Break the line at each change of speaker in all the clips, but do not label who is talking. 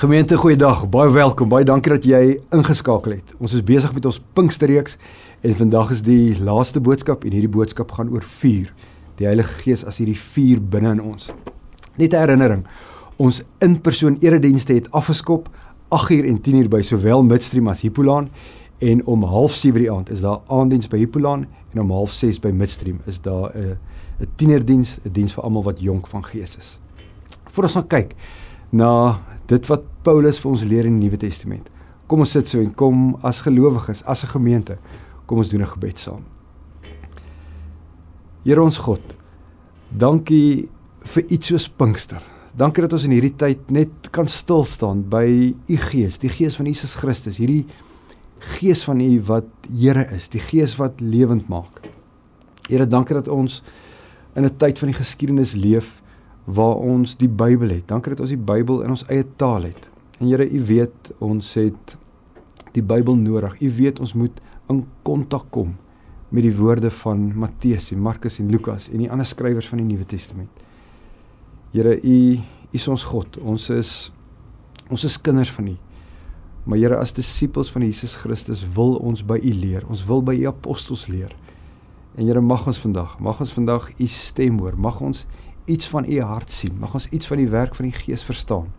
Gemeente, goeiedag. Baie welkom. Baie dankie dat jy ingeskakel het. Ons is besig met ons Pinksterreeks en vandag is die laaste boodskap en hierdie boodskap gaan oor vuur. Die Heilige Gees as hierdie vuur binne in ons. Net 'n herinnering. Ons in-persoon eredienste het afgeskop 8uur en 10uur by sowel Midstream as Hippolaan en om 07:30 die aand is daar aanddiens by Hippolaan en om 06:30 by Midstream is daar 'n 'n tienerdiens, 'n diens vir almal wat jonk van gees is. Voordat ons gaan kyk na dit wat Paulus vir ons leer in die Nuwe Testament. Kom ons sit so en kom as gelowiges, as 'n gemeente, kom ons doen 'n gebed saam. Here ons God, dankie vir iets soos Pinkster. Dankie dat ons in hierdie tyd net kan stil staan by u Gees, die Gees van Jesus Christus, hierdie Gees van u wat Here is, die Gees wat lewend maak. Here, dankie dat ons in 'n tyd van die geskiedenis leef waar ons die Bybel het. Dankie dat ons die Bybel in ons eie taal het. En Here, U weet ons het die Bybel nodig. U weet ons moet in kontak kom met die woorde van Matteus en Markus en Lukas en die ander skrywers van die Nuwe Testament. Here, U is ons God. Ons is ons is kinders van U. Maar Here, as disippels van Jesus Christus wil ons by U leer. Ons wil by U apostels leer. En Here, mag ons vandag, mag ons vandag U stem hoor. Mag ons iets van u hart sien. Mag ons iets van die werk van die Gees verstaan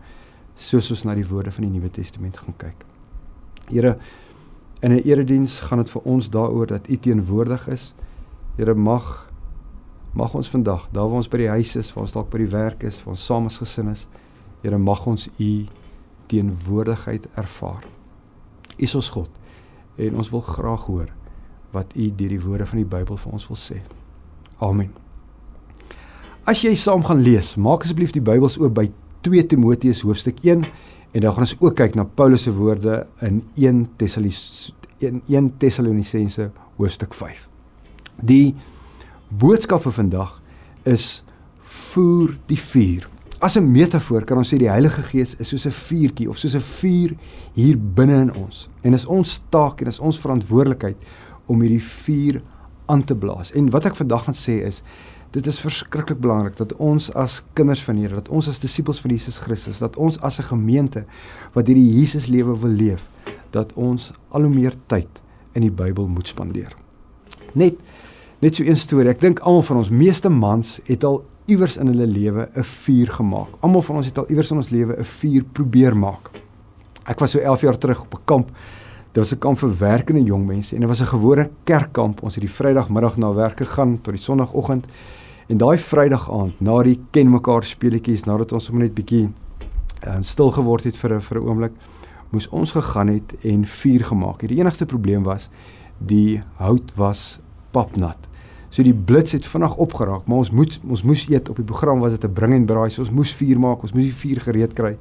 soos ons na die woorde van die Nuwe Testament gaan kyk. Here, in 'n erediens gaan dit vir ons daaroor dat u teenwoordig is. Here, mag mag ons vandag, daar waar ons by die huis is, waar ons dalk by die werk is, waar ons saam as gesin is, Here, mag ons u teenwoordigheid ervaar. U is ons God en ons wil graag hoor wat u deur die woorde van die Bybel vir ons wil sê. Amen. As jy saam gaan lees, maak asseblief die Bybels oop by 2 Timoteus hoofstuk 1 en dan gaan ons ook kyk na Paulus se woorde in 1 Tessalonisense hoofstuk 5. Die boodskap vir vandag is voer die vuur. As 'n metafoor kan ons sê die Heilige Gees is soos 'n vuurtjie of soos 'n vuur hier binne in ons. En is ons taak en is ons verantwoordelikheid om hierdie vuur aan te blaas. En wat ek vandag gaan sê is dit is verskriklik belangrik dat ons as kinders van Here, dat ons as disippels van Jesus Christus, dat ons as 'n gemeente wat hierdie Jesus lewe wil leef, dat ons al hoe meer tyd in die Bybel moet spandeer. Net net so 'n storie. Ek dink almal van ons, meeste mans het al iewers in hulle lewe 'n vuur gemaak. Almal van ons het al iewers in ons lewe 'n vuur probeer maak. Ek was so 11 jaar terug op 'n kamp. Dit was 'n kamp vir werkende jong mense en dit was 'n gewone kerkkamp. Ons het die Vrydagmiddag na werk gegaan tot die Sondagoggend En daai Vrydag aand, na die ken mekaar speletjies, nadat ons sommer net bietjie um, stil geword het vir 'n vir 'n oomblik, moes ons gegaan het en vuur gemaak. Die enigste probleem was die hout was papnat. So die blits het vinnig opgeraak, maar ons moet ons moes eet op die program was dit 'n bring en braai, so ons moes vuur maak, ons moes die vuur gereed kry.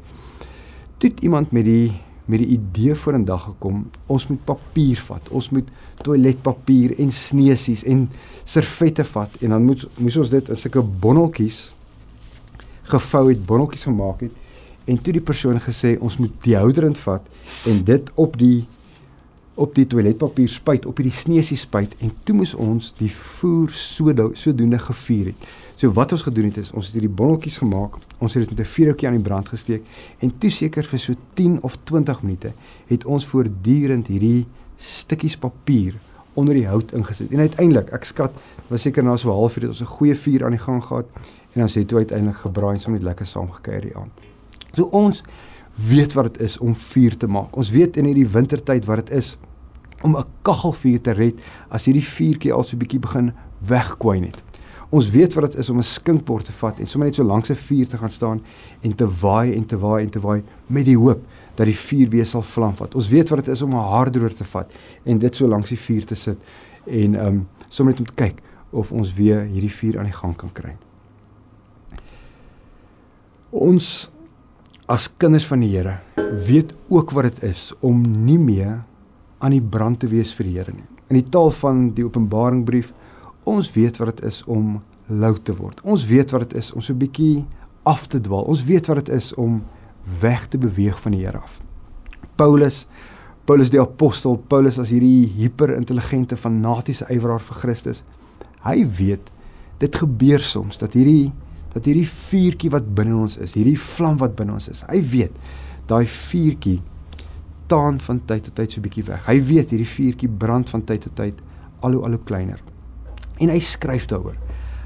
Toe iemand met die met die idee voor in dag gekom, ons moet papier vat. Ons moet toiletpapier en sneesies en servette vat en dan moet moes ons dit in sulke bonneltjies gevou het, bonneltjies gemaak het. En toe die persoon gesê ons moet deodorant vat en dit op die op die toiletpapier spuit, op hierdie sneesie spuit en toe moes ons die voer so sodoende gevuur het. So wat ons gedoen het is ons het hierdie bonneltjies gemaak, ons het dit met 'n vuurhoutjie aan die brand gesteek en toe seker vir so 10 of 20 minute het ons voortdurend hierdie stukkies papier onder die hout ingesit. En uiteindelik, ek skat, was seker na so 'n halfuur het ons 'n goeie vuur aan die gang gehad en ons het toe uiteindelik gebraai en sommer net lekker saam gekuier die aand. So ons weet wat dit is om vuur te maak. Ons weet in hierdie wintertyd wat dit is om 'n kaggelvuur te red as hierdie vuurtjie al so 'n bietjie begin wegkwyn het. Ons weet wat dit is om 'n skinkbord te vat en sommer net so langs 'n vuur te gaan staan en te waai en te waai en te waai met die hoop dat die vuur weer sal vlam vat. Ons weet wat dit is om 'n haardroër te vat en dit so langs die vuur te sit en um, sommer net om te kyk of ons weer hierdie vuur aan die gang kan kry. Ons as kinders van die Here weet ook wat dit is om nie meer aan die brand te wees vir die Here nie. In die taal van die Openbaringbrief Ons weet wat dit is om lou te word. Ons weet wat dit is om so 'n bietjie af te dwaal. Ons weet wat dit is om weg te beweeg van die Here af. Paulus, Paulus die apostel, Paulus as hierdie hyperintelligente fanatiese ywerhaar vir Christus. Hy weet dit gebeur soms dat hierdie dat hierdie vuurtjie wat binne ons is, hierdie vlam wat binne ons is. Hy weet daai vuurtjie taan van tyd tot tyd so bietjie weg. Hy weet hierdie vuurtjie brand van tyd tot tyd al hoe al hoe kleiner. En hy skryf daaroor.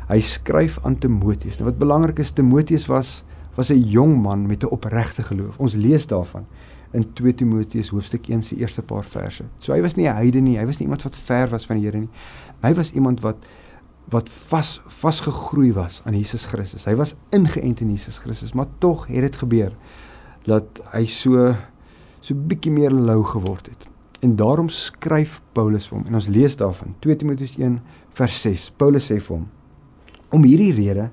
Hy skryf aan Timoteus. Nou wat belangrik is, Timoteus was was 'n jong man met 'n opregte geloof. Ons lees daarvan in 2 Timoteus hoofstuk 1 se eerste paar verse. So hy was nie 'n heiden nie, hy was nie iemand wat ver was van die Here nie. Hy was iemand wat wat vas vasgegroei was aan Jesus Christus. Hy was ingeënt in Jesus Christus, maar tog het dit gebeur dat hy so so bietjie meer lou geword het. En daarom skryf Paulus vir hom en ons lees daarvan 2 Timoteus 1 vers 6. Paulus sê vir hom: Om hierdie rede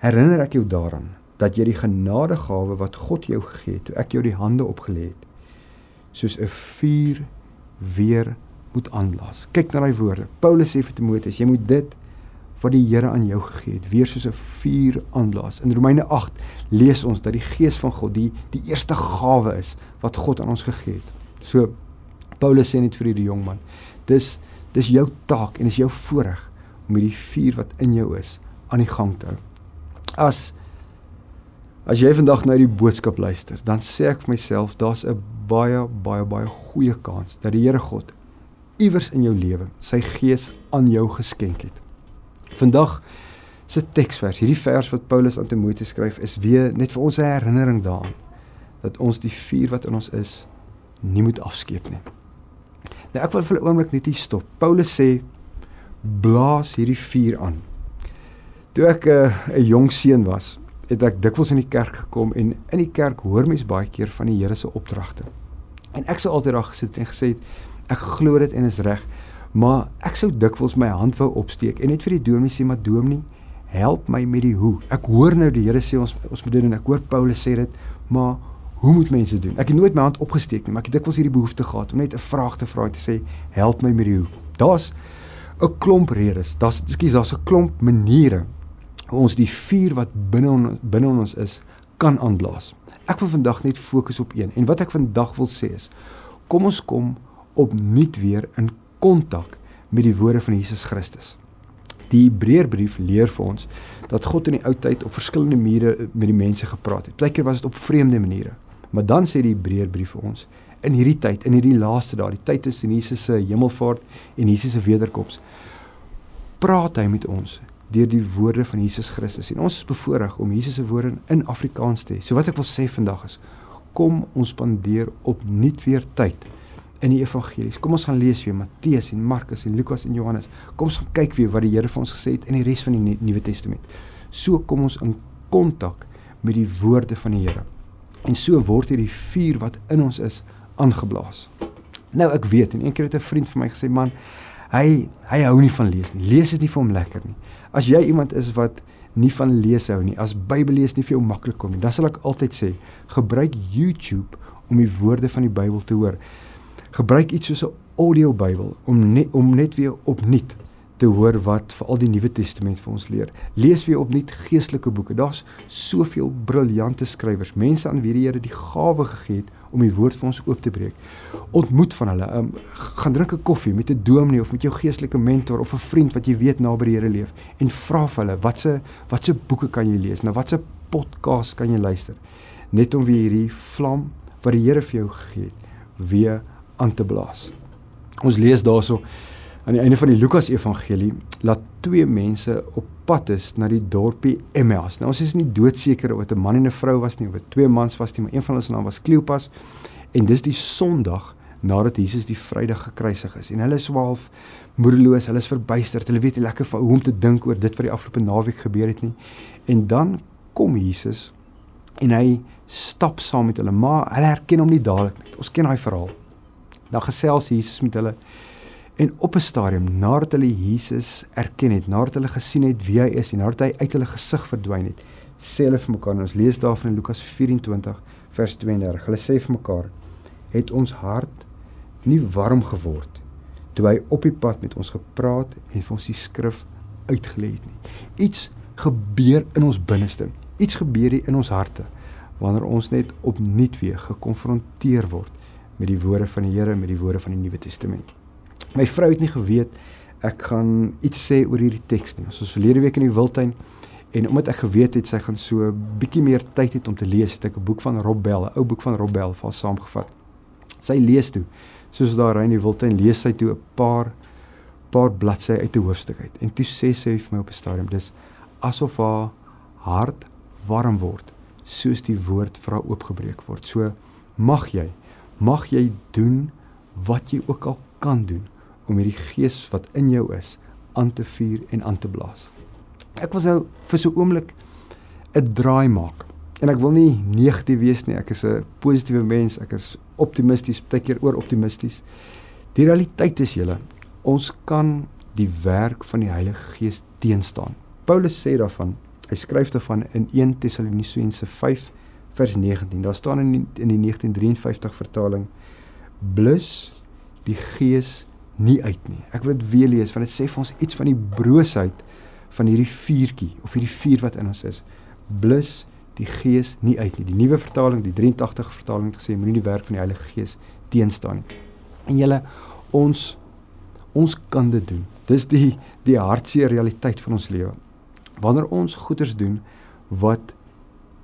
herinner ek jou daaraan dat jy die genadegawe wat God jou gegee het, toe ek jou die hande opgelê het, soos 'n vuur weer moet aanblaas. Kyk na daai woorde. Paulus sê vir Timoteus, jy moet dit wat die Here aan jou gegee het, weer soos 'n vuur aanblaas. In Romeine 8 lees ons dat die Gees van God die die eerste gawe is wat God aan ons gegee het. So Paulus sê net vir hierdie jong man, dis dis jou taak en dis jou voorreg om hierdie vuur wat in jou is aan die gang te hou. As As jy vandag na die boodskap luister, dan sê ek vir myself, daar's 'n baie baie baie goeie kans dat die Here God iewers in jou lewe sy gees aan jou geskenk het. Vandag se teksvers, hierdie vers wat Paulus aan Timoteus skryf, is weer net vir ons 'n herinnering daaraan dat ons die vuur wat in ons is nie moet afskeep nie. Nou ek wil vir 'n oomblik net hier stop. Paulus sê blaas hierdie vuur aan. Toe ek 'n uh, jong seun was, het ek dikwels in die kerk gekom en in die kerk hoor mens baie keer van die Here se opdragte. En ek sou altyd daar gesit en gesê ek glo dit en is reg, maar ek sou dikwels my hand wou opsteek en net vir die dominee sê maar dominee, help my met die hoe. Ek hoor nou die Here sê ons ons moet dit doen. Ek hoor Paulus sê dit, maar hoe moet mense doen? Ek het nooit my hand opgesteek nie, maar ek het dikwels hierdie behoefte gehad om net 'n vraag te vra en te sê help my met die hoe. Daar's 'n klomp redes. Daar's ekskuus, daar's 'n klomp maniere ons die vuur wat binne on, binne ons is kan aanblaas. Ek wil vandag net fokus op een en wat ek vandag wil sê is kom ons kom opnuut weer in kontak met die woorde van Jesus Christus. Die Hebreërbrief leer vir ons dat God in die ou tyd op verskillende maniere met die mense gepraat het. Partykeer was dit op vreemde maniere. Maar dan sê die Hebreërbrief vir ons in hierdie tyd, in hierdie laaste dae, die tyd tussen Jesus se hemelvaart en Jesus se wederkoms, praat hy met ons deur die woorde van Jesus Christus. En ons is bevoorreg om Jesus se woorde in Afrikaans te hê. So wat ek wil sê vandag is kom ons spandeer op nuut weer tyd in die evangelies. Kom ons gaan lees weer Matteus en Markus en Lukas en Johannes. Kom ons gaan kyk weer wat die Here vir ons gesê het in die res van die Nuwe Testament. So kom ons in kontak met die woorde van die Here. En so word hierdie vuur wat in ons is aangeblaas. Nou ek weet en een keer het 'n vriend vir my gesê man, hy hy hou nie van lees nie. Lees is nie vir hom lekker nie. As jy iemand is wat nie van lees hou nie, as Bybellees nie vir jou maklik kom nie, dan sal ek altyd sê, gebruik YouTube om die woorde van die Bybel te hoor. Gebruik iets soos 'n audio Bybel om net om net weer opnuut te hoor wat veral die Nuwe Testament vir ons leer. Lees weer opnuut geestelike boeke. Daar's soveel briljante skrywers, mense aan wie die Here die gawe gegee het om die woord vir ons oop te breek. Ontmoet van hulle, um, gaan drink 'n koffie met 'n dominee of met jou geestelike mentor of 'n vriend wat jy weet naby die Here leef en vra vir hulle watse watse boeke kan jy lees? Nou watse podcast kan jy luister? Net om weer hierdie vlam wat die Here vir jou gegee het weer aan te blaas. Ons lees daarso aan die einde van die Lukas Evangelie laat twee mense op pad is na die dorpie Emmaus. Nou ons is nie doodseker of dit 'n man en 'n vrou was nie of twee mans was nie, maar een van hulle se naam was Kleopas en dis die Sondag nadat Jesus die Vrydag gekruisig is. En hulle swaalf moedeloos, hulle is verbuisterd. Hulle weet nie lekker hoe om te dink oor dit wat die afgelope naweek gebeur het nie. En dan kom Jesus en hy stap saam met hulle, maar hulle herken hom nie dadelik nie. Ons ken daai verhaal. Dan gesels Jesus met hulle En op 'n stadium nadat hulle Jesus erken het, nadat hulle gesien het wie hy is en nadat hy uit hulle gesig verdwyn het, sê hulle vir mekaar en ons lees daarvan in Lukas 24 vers 32. Hulle sê vir mekaar: "Het ons hart nie warm geword toe hy op die pad met ons gepraat en vir ons die skrif uitgelê het nie. Iets gebeur in ons binneste. Iets gebeur hier in ons harte wanneer ons net opnuut weer gekonfronteer word met die woorde van die Here, met die woorde van die Nuwe Testament. My vrou het nie geweet ek gaan iets sê oor hierdie teks nie. Ons was verlede week in die Wildtuin En omdat ek geweet het sy gaan so bietjie meer tyd hê om te lees, het ek 'n boek van Rob Bell, 'n ou boek van Rob Bell vir haar saamgevat. Sy lees toe. Soos daar in die Wildtuin lees sy toe 'n paar paar bladsye uit 'n hoofstuk uit. En toe sê sy vir my op 'n stadium, dis asof haar hart warm word soos die woord vir haar oopgebreek word. So mag jy mag jy doen wat jy ook al kan doen om hierdie gees wat in jou is aan te vuur en aan te blaas. Ek wil nou vir so 'n oomblik 'n draai maak. En ek wil nie negatief wees nie. Ek is 'n positiewe mens. Ek is optimisties, baie keer oor optimisties. Die realiteit is julle, ons kan die werk van die Heilige Gees teenstaan. Paulus sê daarvan Hy skryf daarvan in 1 Tessalonisense 5 vers 19. Daar staan in die, in die 1953 vertaling: Blus die gees nie uit nie. Ek wil dit weer lees want dit sê vir ons iets van die broosheid van hierdie vuurtjie of hierdie vuur wat in ons is. Blus die gees nie uit nie. Die nuwe vertaling, die 83 vertaling het gesê moenie die werk van die Heilige Gees teenstaan nie. En julle ons ons kan dit doen. Dis die die hartseer realiteit van ons lewe wanneer ons goeders doen wat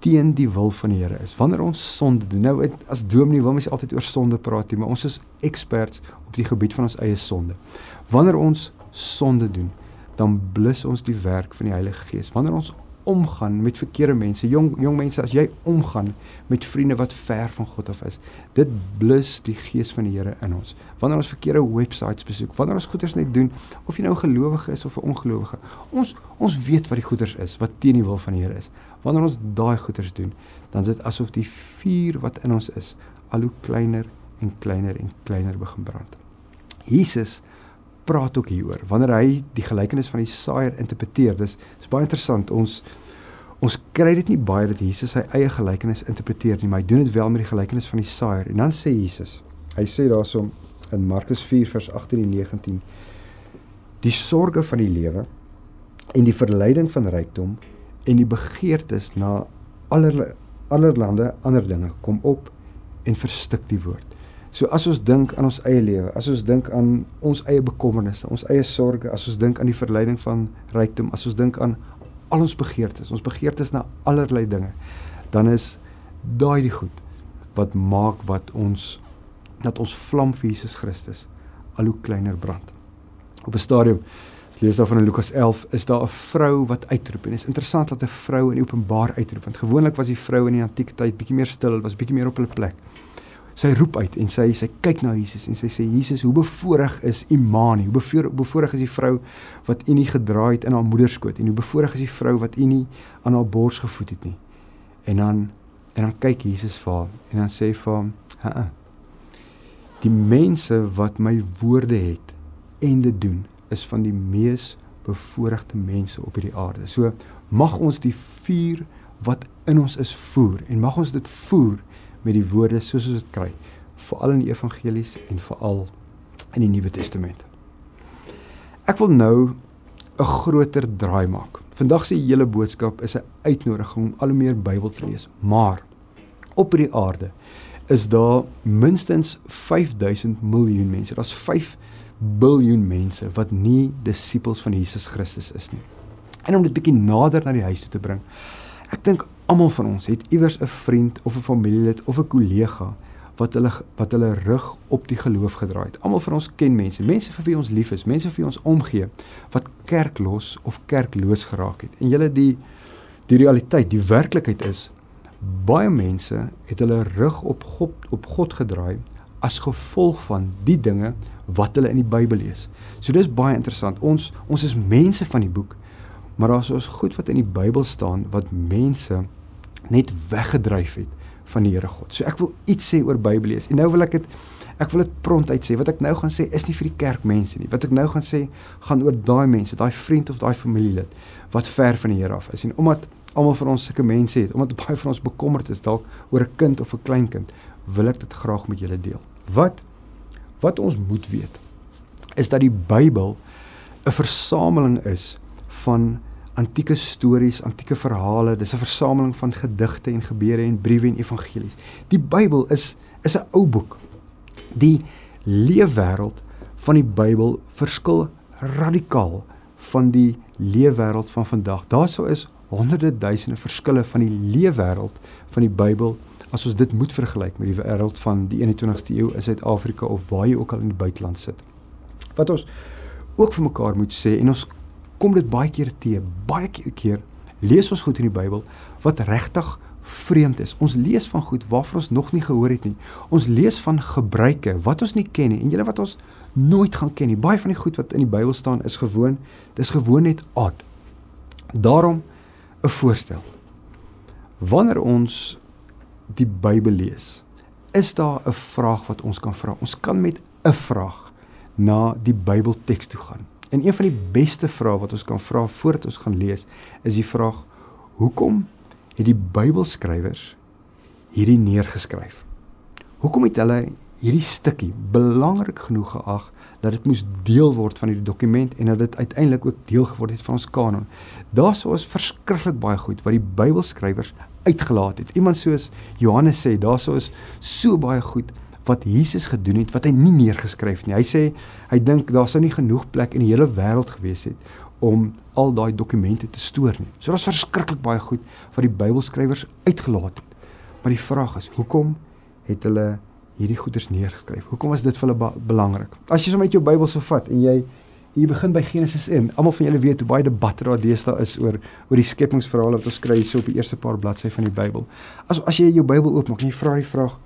teen die wil van die Here is. Wanneer ons sonde doen. Nou as dominee wil mens altyd oor sonde praat, maar ons is experts op die gebied van ons eie sonde. Wanneer ons sonde doen, dan blus ons die werk van die Heilige Gees. Wanneer ons omgaan met verkeerde mense, jong jong mense, as jy omgaan met vriende wat ver van God af is, dit blus die gees van die Here in ons. Wanneer ons verkeerde websites besoek, wanneer ons goeders net doen, of jy nou 'n gelowige is of 'n ongelowige, ons ons weet wat die goeders is wat teen die wil van die Here is. Wanneer ons daai goeders doen, dan is dit asof die vuur wat in ons is al hoe kleiner en kleiner en kleiner begin brand. Jesus praat ook hieroor wanneer hy die gelykenis van die saaier interpreteer. Dis is baie interessant. Ons ons kry dit nie baie dat Jesus sy eie gelykenis interpreteer nie, maar hy doen dit wel met die gelykenis van die saaier. En dan sê Jesus, hy sê daarsom in Markus 4 vers 18 en 19 die sorges van die lewe en die verleiding van rykdom en die begeertes na aller allerlande ander dinge kom op en verstik die woord. So as ons dink aan ons eie lewe, as ons dink aan ons eie bekommernisse, ons eie sorges, as ons dink aan die verleiding van rykdom, as ons dink aan al ons begeertes, ons begeertes na allerlei dinge, dan is daai die goed wat maak wat ons dat ons vlam vir Jesus Christus al hoe kleiner brand. Op 'n stadium lees daar van in Lukas 11 is daar 'n vrou wat uitroep en dit is interessant dat 'n vrou in openbaar uitroep want gewoonlik was die vroue in die antieke tyd bietjie meer stil, was bietjie meer op hulle plek sy roep uit en sy sy kyk na Jesus en sy sê Jesus, hoe bevoorreg is Imani? Hoe bevoorreg, bevoorreg is die vrou wat U nie gedraai het in haar moederskoot en hoe bevoorreg is die vrou wat U nie aan haar bors gevoed het nie? En dan en dan kyk Jesus vir haar en dan sê vir hom, "Ha. Die mense wat my woorde het en dit doen, is van die mees bevoorregte mense op hierdie aarde." So mag ons die vuur wat in ons is voer en mag ons dit voer met die woorde soos ons dit kry, veral in die evangelies en veral in die Nuwe Testament. Ek wil nou 'n groter draai maak. Vandag se hele boodskap is 'n uitnodiging om al hoe meer Bybel te lees, maar op hierdie aarde is daar minstens 5000 miljoen mense. Daar's 5 biljoen mense wat nie disippels van Jesus Christus is nie. En om dit bietjie nader na die huis toe te bring. Ek dink Almal van ons het iewers 'n vriend of 'n familielid of 'n kollega wat hulle wat hulle rug op die geloof gedraai het. Almal van ons ken mense, mense vir wie ons lief is, mense vir wie ons omgee wat kerklos of kerkloos geraak het. En julle die die realiteit, die werklikheid is baie mense het hulle rug op God op God gedraai as gevolg van die dinge wat hulle in die Bybel lees. So dis baie interessant. Ons ons is mense van die boek, maar daar's ons goed wat in die Bybel staan wat mense net weggedryf het van die Here God. So ek wil iets sê oor Bybellees. En nou wil ek dit ek wil dit prompt uit sê. Wat ek nou gaan sê is nie vir die kerkmense nie. Wat ek nou gaan sê gaan oor daai mense, daai vriend of daai familielid wat ver van die Here af is. En omdat almal van ons sulke mense het, omdat baie van ons bekommerd is dalk oor 'n kind of 'n kleinkind, wil ek dit graag met julle deel. Wat wat ons moet weet is dat die Bybel 'n versameling is van antieke stories, antieke verhale, dis 'n versameling van gedigte en gebeure en briewe en evangelies. Die Bybel is is 'n ou boek. Die leefwêreld van die Bybel verskil radikaal van die leefwêreld van vandag. Daarso is honderde duisende verskille van die leefwêreld van die Bybel as ons dit moet vergelyk met die wêreld van die 21ste eeu in Suid-Afrika of waar jy ook al in die buiteland sit. Wat ons ook vir mekaar moet sê en ons kom dit baie keer te baie keer lees ons goed in die Bybel wat regtig vreemd is. Ons lees van goed waarvan ons nog nie gehoor het nie. Ons lees van gebruike wat ons nie ken nie en julle wat ons nooit gaan ken nie. Baie van die goed wat in die Bybel staan is gewoon, dis gewoon net odd. Daarom 'n voorstel. Wanneer ons die Bybel lees, is daar 'n vraag wat ons kan vra. Ons kan met 'n vraag na die Bybelteks toe gaan. En een van die beste vrae wat ons kan vra voordat ons gaan lees, is die vraag: Hoekom het die Bybelskrywers hierdie neergeskryf? Hoekom het hulle hierdie stukkie belangrik genoeg geag dat dit moes deel word van hierdie dokument en dat dit uiteindelik ook deel geword het van ons kanon? Daarso is verskriklik baie goed wat die Bybelskrywers uitgelaat het. Iemand soos Johannes sê, daarso is so baie goed wat Jesus gedoen het wat hy nie neergeskryf nie. Hy sê hy dink daar sou nie genoeg plek in die hele wêreld gewees het om al daai dokumente te stoor nie. So daar's verskriklik baie goed wat die Bybelskrywers uitgelaat het. Maar die vraag is, hoekom het hulle hierdie goeders neergeskryf? Hoekom was dit vir hulle belangrik? As jy sommer net jou Bybel sou vat en jy jy begin by Genesis 1. Almal van julle weet hoe baie debatte daar deesdae is oor oor die skepingsverhale wat ons kry hier so op die eerste paar bladsye van die Bybel. As as jy jou Bybel oopmaak en jy vra die vraag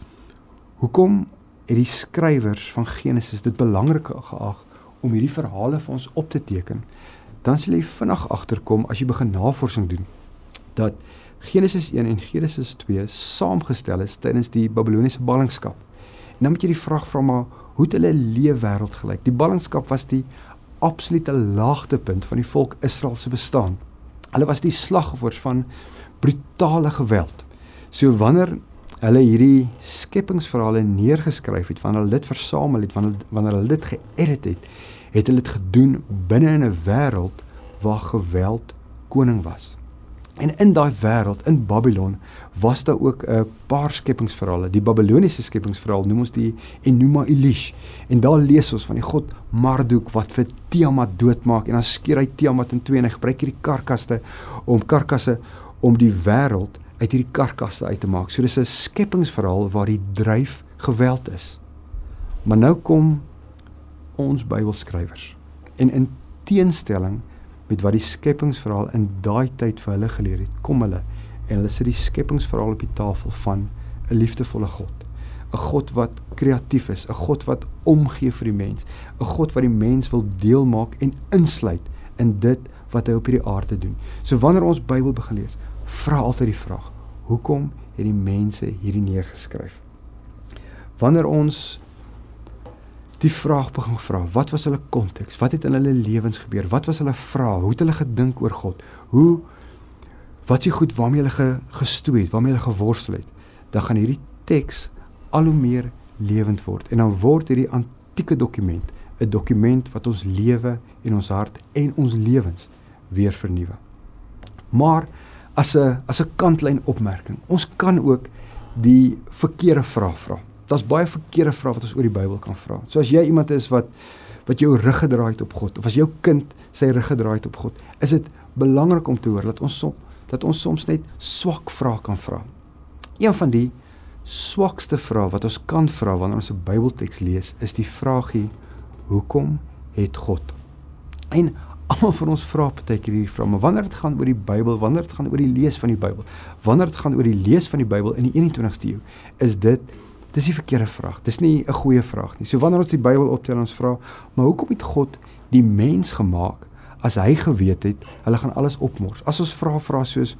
Hoekom het die skrywers van Genesis dit belangrik geag om hierdie verhale vir ons op te teken? Dan sal jy vinnig agterkom as jy begin navorsing doen dat Genesis 1 en Genesis 2 saamgestel is tydens die Babiloniese ballingskap. En dan moet jy die vraag vra maar hoe het hulle leefwêreld gelyk? Die ballingskap was die absolute laagtepunt van die volk Israel se bestaan. Hulle was die slagoffers van brutale geweld. So wanneer hulle hierdie skepingsverhale neergeskryf het, wanneer hulle dit versamel het, wanneer wanneer hulle dit geëdit het, het hulle dit gedoen binne in 'n wêreld waar geweld koning was. En in daai wêreld in Babylon was daar ook 'n paar skepingsverhale. Die Babiloniese skepingsverhaal noem ons die Enuma Elish. En daar lees ons van die god Marduk wat vir Tiamat doodmaak en dan skeer hy Tiamat in twee en hy gebruik hierdie karkaste om karkasse om die wêreld uit hierdie karkasse uit te maak. So dis 'n skepingsverhaal waar die dryf geweld is. Maar nou kom ons Bybelskrywers. En in teenstelling met wat die skepingsverhaal in daai tyd vir hulle geleer het, kom hulle en hulle sit die skepingsverhaal op die tafel van 'n liefdevolle God. 'n God wat kreatief is, 'n God wat omgee vir die mens, 'n God wat die mens wil deel maak en insluit in dit wat hy op hierdie aarde doen. So wanneer ons Bybel begin lees, vra altyd die vraag: Hoekom het die mense hierdie neergeskryf? Wanneer ons die vraag begin vra, wat was hulle konteks? Wat het in hulle lewens gebeur? Wat was hulle vrae? Hoe het hulle gedink oor God? Hoe wat s'ie goed waarmee hulle ge, gestoei het, waarmee hulle geworstel het? Dan gaan hierdie teks al hoe meer lewend word en dan word hierdie antieke dokument 'n dokument wat ons lewe en ons hart en ons lewens weer vernuwe. Maar as 'n as 'n kantlyn opmerking. Ons kan ook die verkeerde vraag vra. Daar's baie verkeerde vrae wat ons oor die Bybel kan vra. So as jy iemand is wat wat jou rug gedraai het op God of as jou kind sy rug gedraai het op God, is dit belangrik om te hoor dat ons som, dat ons soms net swak vrae kan vra. Een van die swakste vrae wat ons kan vra wanneer ons 'n Bybelteks lees, is die vraagie: Hoekom het God? En Almal van ons vra baie keer hierdie vraag, maar wanneer dit gaan oor die Bybel, wanneer dit gaan oor die lees van die Bybel, wanneer dit gaan oor die lees van die Bybel in die 21ste eeu, is dit dis die verkeerde vraag. Dis nie 'n goeie vraag nie. So wanneer ons die Bybel optel en ons vra, maar hoekom het God die mens gemaak as hy geweet het hulle gaan alles opmors? As ons vra vra soos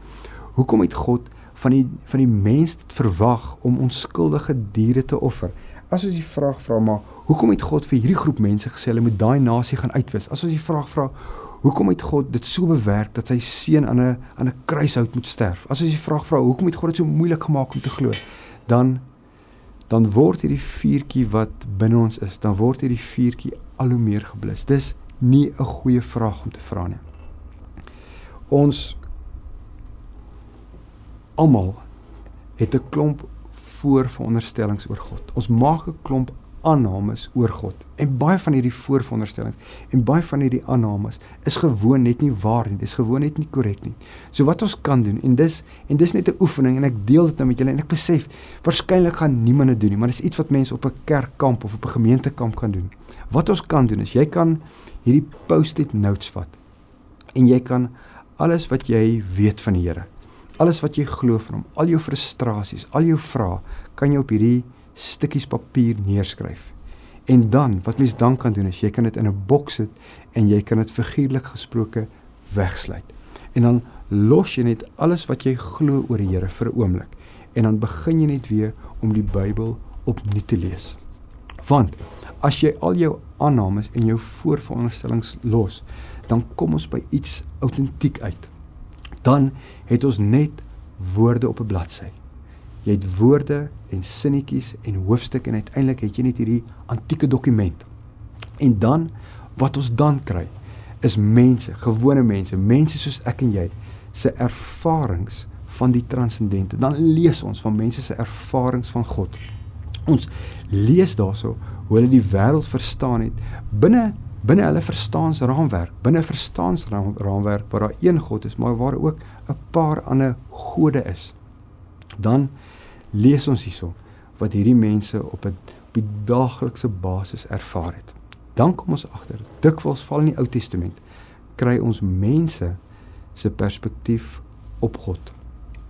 hoekom het God van die van die mens verwag om onskuldige diere te offer? As ons die vraag vra maar hoekom het God vir hierdie groep mense gesê hulle moet daai nasie gaan uitwis? As ons die vraag vra hoekom het God dit so bewerk dat sy seun aan 'n aan 'n kruishout moet sterf? As ons die vraag vra hoekom het God dit so moeilik gemaak om te glo? Dan dan word hierdie vuurtjie wat binne ons is, dan word hierdie vuurtjie al hoe meer geblus. Dis nie 'n goeie vraag om te vra nie. Ons almal het 'n klomp voorveronderstellings oor God. Ons maak 'n klomp aannames oor God. En baie van hierdie vooronderstellings en baie van hierdie aannames is gewoon net nie waar nie. Dis gewoon net nie korrek nie. So wat ons kan doen en dis en dis net 'n oefening en ek deel dit nou met julle en ek besef waarskynlik gaan niemand dit doen nie, maar dis iets wat mense op 'n kerkkamp of op 'n gemeentekamp kan doen. Wat ons kan doen is jy kan hierdie post-it notes vat en jy kan alles wat jy weet van die Here, alles wat jy glo van hom, al jou frustrasies, al jou vrae, kan jy op hierdie stukkies papier neerskryf. En dan, wat mens dan kan doen is jy kan dit in 'n boks sit en jy kan dit figuurlik gesproke wegsluit. En dan los jy net alles wat jy glo oor die Here vir 'n oomblik en dan begin jy net weer om die Bybel opnuut te lees. Want as jy al jou aannames en jou voorveronderstellings los, dan kom ons by iets autentiek uit. Dan het ons net woorde op 'n bladsy. Jy het woorde en sinnetjies en hoofstukke en uiteindelik het jy net hierdie antieke dokument. En dan wat ons dan kry is mense, gewone mense, mense soos ek en jy se ervarings van die transcendente. Dan lees ons van mense se ervarings van God. Ons lees daarso hoe hulle die wêreld verstaan het binne binne hulle verstaansraamwerk, binne verstaansraamwerk waar daar een God is, maar waar ook 'n paar ander gode is. Dan lees ons hierso wat hierdie mense op 'n op die daaglikse basis ervaar het. Dan kom ons agter, dikwels val in die Ou Testament kry ons mense se perspektief op God.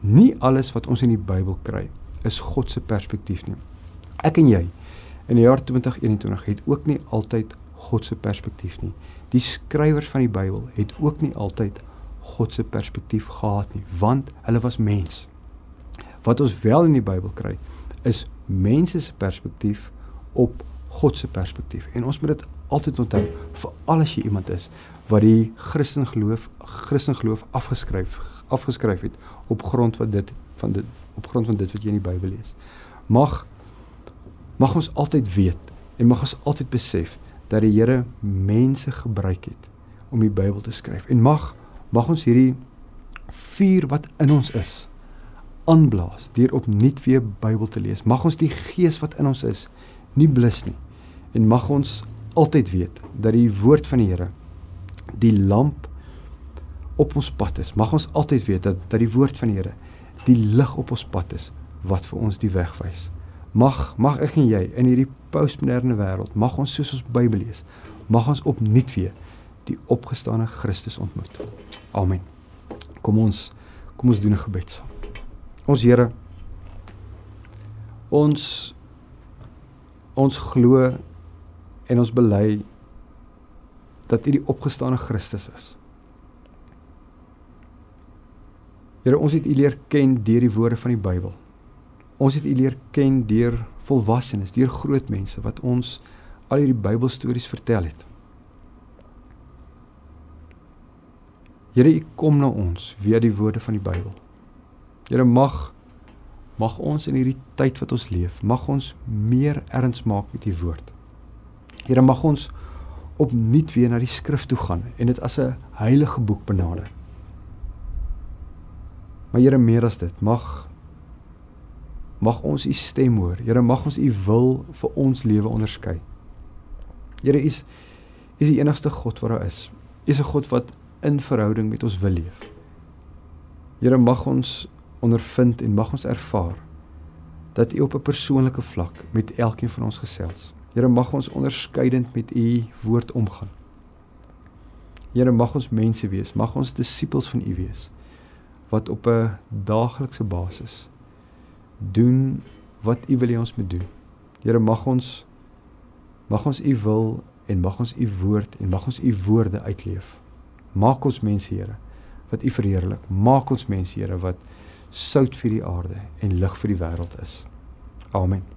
Nie alles wat ons in die Bybel kry is God se perspektief nie. Ek en jy in die jaar 2021 het ook nie altyd God se perspektief nie. Die skrywers van die Bybel het ook nie altyd God se perspektief gehad nie, want hulle was mens. Wat ons wel in die Bybel kry, is mense se perspektief op God se perspektief. En ons moet dit altyd onthou, veral as jy iemand is wat die Christen geloof Christen geloof afgeskryf afgeskryf het op grond van dit van dit op grond van dit wat jy in die Bybel lees. Mag mag ons altyd weet en mag ons altyd besef dat die Here mense gebruik het om die Bybel te skryf. En mag mag ons hierdie vuur wat in ons is aanblaas deur opnuut weer Bybel te lees. Mag ons die gees wat in ons is nie blus nie. En mag ons altyd weet dat die woord van die Here die lamp op ons pad is. Mag ons altyd weet dat dat die woord van die Here die lig op ons pad is wat vir ons die weg wys. Mag mag ek en jy in hierdie postmoderne wêreld mag ons soos ons Bybel lees, mag ons opnuut weer die opgestane Christus ontmoet. Amen. Kom ons kom ons doen 'n gebed saam. Ons Here ons ons glo en ons bely dat U die opgestane Christus is. Here, ons het U leer ken deur die woorde van die Bybel. Ons het U leer ken deur volwassenes, deur groot mense wat ons al hierdie Bybelstories vertel het. Here, U kom na ons via die woorde van die Bybel. Here mag mag ons in hierdie tyd wat ons leef, mag ons meer erns maak met u woord. Here mag ons opnuut weer na die skrif toe gaan en dit as 'n heilige boek benader. Maar Here meer as dit, mag mag ons u stem hoor. Here mag ons u wil vir ons lewe onderskei. Here is is die enigste God wat daar is. U is 'n God wat in verhouding met ons wil leef. Here mag ons ondervind en mag ons ervaar dat U op 'n persoonlike vlak met elkeen van ons gesels. Here mag ons onderskeidend met U woord omgaan. Here mag ons mense wees, mag ons disippels van U wees wat op 'n daaglikse basis doen wat U wil hê ons moet doen. Here mag ons mag ons U wil en mag ons U woord en mag ons U woorde uitleef. Maak ons mense, Here, wat U verheerlik. Maak ons mense, Here, wat sout vir die aarde en lig vir die wêreld is. Amen.